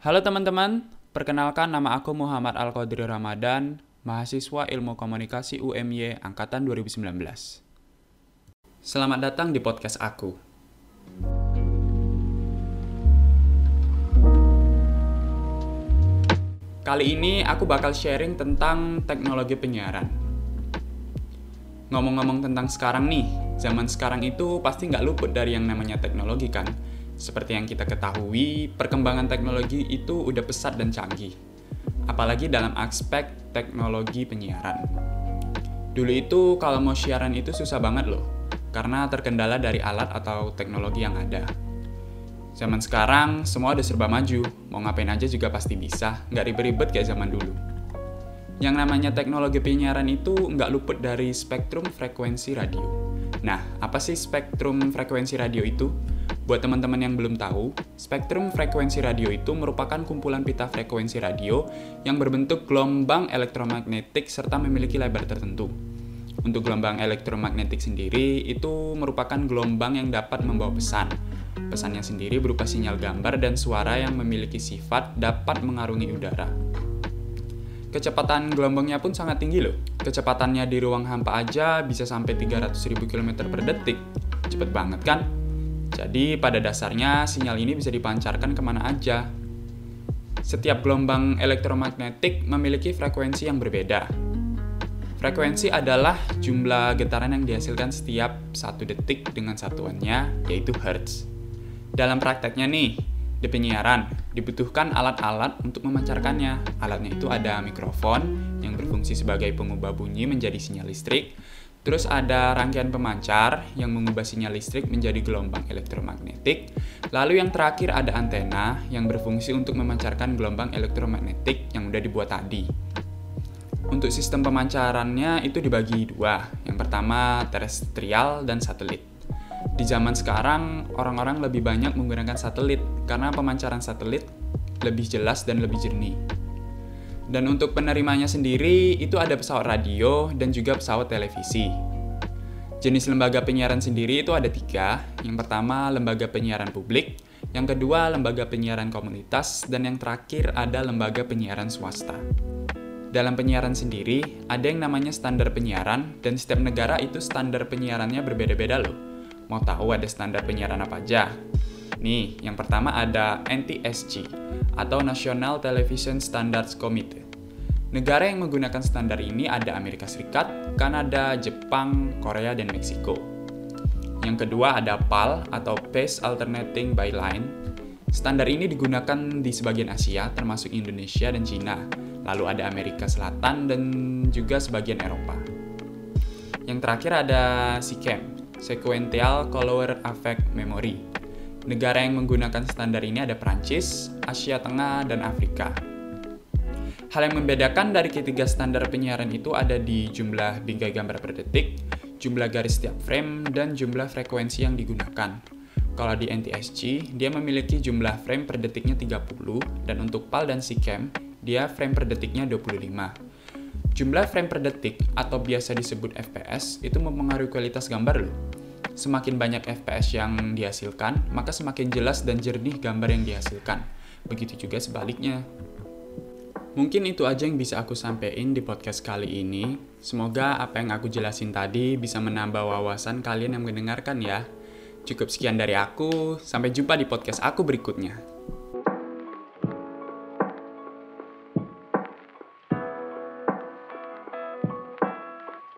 Halo teman-teman, perkenalkan nama aku Muhammad Al-Qadri Ramadan, mahasiswa Ilmu Komunikasi UMY angkatan 2019. Selamat datang di podcast aku. Kali ini aku bakal sharing tentang teknologi penyiaran. Ngomong-ngomong tentang sekarang nih, zaman sekarang itu pasti nggak luput dari yang namanya teknologi kan? Seperti yang kita ketahui, perkembangan teknologi itu udah pesat dan canggih. Apalagi dalam aspek teknologi penyiaran. Dulu itu kalau mau siaran itu susah banget loh, karena terkendala dari alat atau teknologi yang ada. Zaman sekarang semua udah serba maju, mau ngapain aja juga pasti bisa, nggak ribet-ribet kayak zaman dulu. Yang namanya teknologi penyiaran itu nggak luput dari spektrum frekuensi radio. Nah, apa sih spektrum frekuensi radio itu? Buat teman-teman yang belum tahu, spektrum frekuensi radio itu merupakan kumpulan pita frekuensi radio yang berbentuk gelombang elektromagnetik serta memiliki lebar tertentu. Untuk gelombang elektromagnetik sendiri, itu merupakan gelombang yang dapat membawa pesan. Pesannya sendiri berupa sinyal gambar dan suara yang memiliki sifat dapat mengarungi udara. Kecepatan gelombangnya pun sangat tinggi loh. Kecepatannya di ruang hampa aja bisa sampai 300.000 km per detik. Cepet banget kan? Jadi pada dasarnya sinyal ini bisa dipancarkan ke mana aja. Setiap gelombang elektromagnetik memiliki frekuensi yang berbeda. Frekuensi adalah jumlah getaran yang dihasilkan setiap satu detik dengan satuannya, yaitu Hertz. Dalam prakteknya nih, di penyiaran dibutuhkan alat-alat untuk memancarkannya. Alatnya itu ada mikrofon yang berfungsi sebagai pengubah bunyi menjadi sinyal listrik, Terus ada rangkaian pemancar yang mengubah sinyal listrik menjadi gelombang elektromagnetik. Lalu yang terakhir ada antena yang berfungsi untuk memancarkan gelombang elektromagnetik yang udah dibuat tadi. Untuk sistem pemancarannya itu dibagi dua. Yang pertama terestrial dan satelit. Di zaman sekarang orang-orang lebih banyak menggunakan satelit karena pemancaran satelit lebih jelas dan lebih jernih. Dan untuk penerimanya sendiri itu ada pesawat radio dan juga pesawat televisi. Jenis lembaga penyiaran sendiri itu ada tiga. Yang pertama lembaga penyiaran publik, yang kedua lembaga penyiaran komunitas, dan yang terakhir ada lembaga penyiaran swasta. Dalam penyiaran sendiri, ada yang namanya standar penyiaran, dan setiap negara itu standar penyiarannya berbeda-beda loh. Mau tahu ada standar penyiaran apa aja? Nih, yang pertama ada NTSC atau National Television Standards Committee. Negara yang menggunakan standar ini ada Amerika Serikat, Kanada, Jepang, Korea, dan Meksiko. Yang kedua ada PAL atau Pace Alternating by Line. Standar ini digunakan di sebagian Asia termasuk Indonesia dan Cina. Lalu ada Amerika Selatan dan juga sebagian Eropa. Yang terakhir ada SICAM, Sequential Color Affect Memory. Negara yang menggunakan standar ini ada Prancis, Asia Tengah, dan Afrika. Hal yang membedakan dari ketiga standar penyiaran itu ada di jumlah bingkai gambar per detik, jumlah garis setiap frame, dan jumlah frekuensi yang digunakan. Kalau di NTSC, dia memiliki jumlah frame per detiknya 30, dan untuk PAL dan SICAM, dia frame per detiknya 25. Jumlah frame per detik atau biasa disebut FPS itu mempengaruhi kualitas gambar loh. Semakin banyak FPS yang dihasilkan, maka semakin jelas dan jernih gambar yang dihasilkan. Begitu juga sebaliknya. Mungkin itu aja yang bisa aku sampaikan di podcast kali ini. Semoga apa yang aku jelasin tadi bisa menambah wawasan kalian yang mendengarkan ya. Cukup sekian dari aku, sampai jumpa di podcast aku berikutnya.